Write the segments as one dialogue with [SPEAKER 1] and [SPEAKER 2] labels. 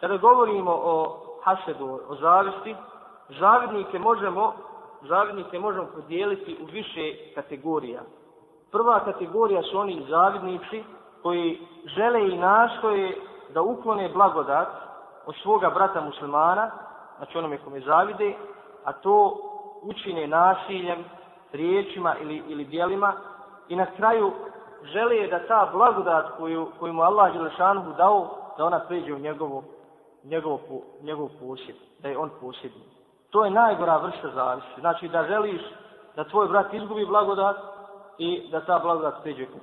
[SPEAKER 1] Kada govorimo o hasedu, o zavisti, zavidnike možemo, zavidnike možemo podijeliti u više kategorija. Prva kategorija su oni zavidnici koji žele i nastoje da uklone blagodat od svoga brata muslimana, znači onome kom je zavide, a to učine nasiljem, riječima ili, ili dijelima i na kraju žele je da ta blagodat koju, koju mu Allah Đelešanu dao, da ona pređe u njegovo njegov, njegov posjed, da je on posjedni. To je najgora vrsta zavisi. Znači da želiš da tvoj brat izgubi blagodat i da ta blagodat pređe u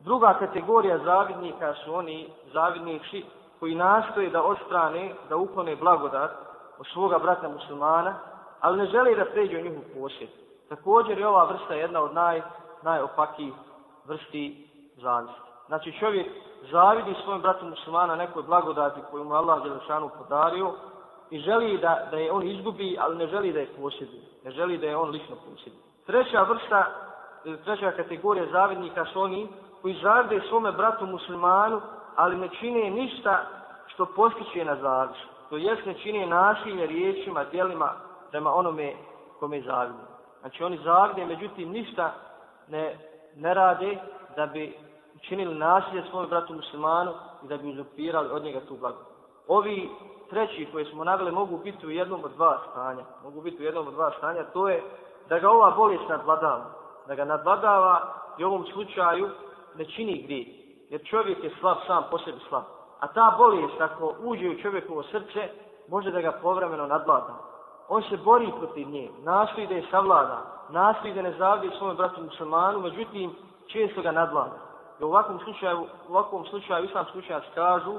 [SPEAKER 1] Druga kategorija zavidnika su oni zavidnici koji nastoje da ostrane, da uklone blagodat od svoga brata muslimana, ali ne žele da pređe u njihov posjed. Također je ova vrsta jedna od naj, najopakijih vrsti zavisi. Znači čovjek zavidi svojom bratu muslimana nekoj blagodati koju mu Allah Đelešanu podario i želi da, da je on izgubi, ali ne želi da je posjedi. Ne želi da je on lično posjedi. Treća vrsta, e, treća kategorija zavidnika su oni koji zavide svome bratu muslimanu, ali ne čine ništa što postiče na zavis. To jest ne čine nasilje riječima, dijelima prema onome kome zavide. Znači oni zavide, međutim ništa ne, ne rade da bi učinili nasilje svom bratu muslimanu i da bi uzupirali od njega tu blagu. Ovi treći koje smo navili mogu biti u jednom od dva stanja. Mogu biti u jednom od dva stanja. To je da ga ova bolest nadvladava. Da ga nadvladava i u ovom slučaju ne čini grije. Jer čovjek je slab sam, posebno slab. A ta bolest ako uđe u čovjekovo srce, može da ga povremeno nadvlada. On se bori protiv nje, nastoji da je savlada, nastoji da ne zavlja svome bratu muslimanu, međutim, često ga nadvlada u ovakvom slučaju, u ovakvom slučaju, islam slučaju kažu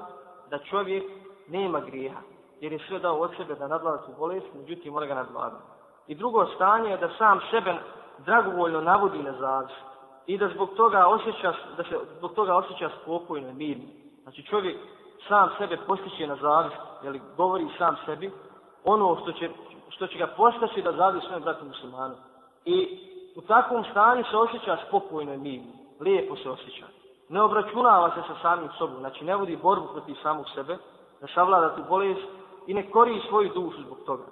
[SPEAKER 1] da čovjek nema grijeha, jer je sve dao od sebe da nadlazi bolest, međutim mora ga nadvladati. I drugo stanje je da sam sebe dragovoljno navodi na zavist i da zbog toga osjeća, da se zbog toga osjeća spokojno i mirno. Znači čovjek sam sebe postiče na zavist, jel govori sam sebi, ono što će, što će ga postaći da zavisi svojom bratu muslimanu. I u takvom stanju se osjeća spokojno i mirno lijepo se osjeća. Ne obračunava se sa samim sobom, znači ne vodi borbu protiv samog sebe, ne savlada tu bolest i ne kori svoju dušu zbog toga.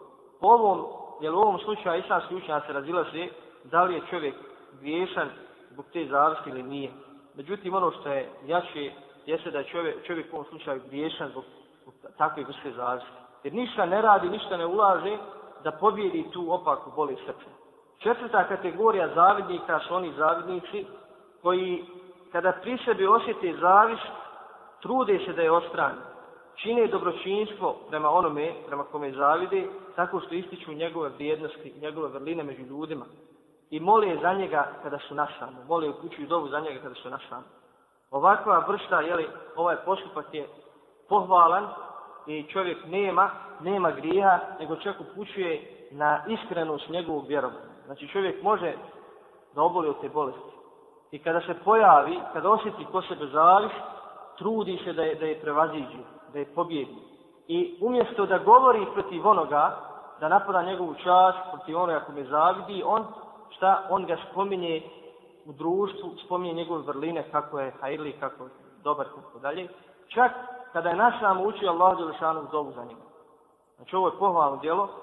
[SPEAKER 1] Po ovom, jer u ovom slučaju islamski učenja se razila se da li je čovjek griješan zbog te zavrste ili nije. Međutim, ono što je jače, jeste da je čovjek, čovjek u ovom slučaju griješan zbog, zbog takve vrste zavrste. Jer ništa ne radi, ništa ne ulaže da pobjedi tu opaku bolest srca. Četvrta kategorija zavidnika su oni zavidnici koji kada pri sebi osjete zavis, trude se da je ostrani. Čine dobročinstvo prema onome, prema kome zavide, tako što ističu njegove vrijednosti, njegove vrline među ljudima. I mole je za njega kada su nasamo. Mole je u dovu za njega kada su nasamo. Ovakva vrsta, jeli, ovaj postupak je pohvalan i čovjek nema, nema griha, nego čak upućuje na iskrenost njegovog vjerovanja. Znači čovjek može da oboli od te bolesti. I kada se pojavi, kada osjeti ko sebe zališ, trudi se da je, da je prevaziđu, da je pobjedi. I umjesto da govori protiv onoga, da napada njegovu čast protiv onoga ko me zavidi, on, šta, on ga spominje u društvu, spominje njegove vrline kako je hajli, kako je dobar, kako dalje. Čak kada je naš nam učio Allah Đelešanu zovu za njega. Znači ovo je pohvalno djelo,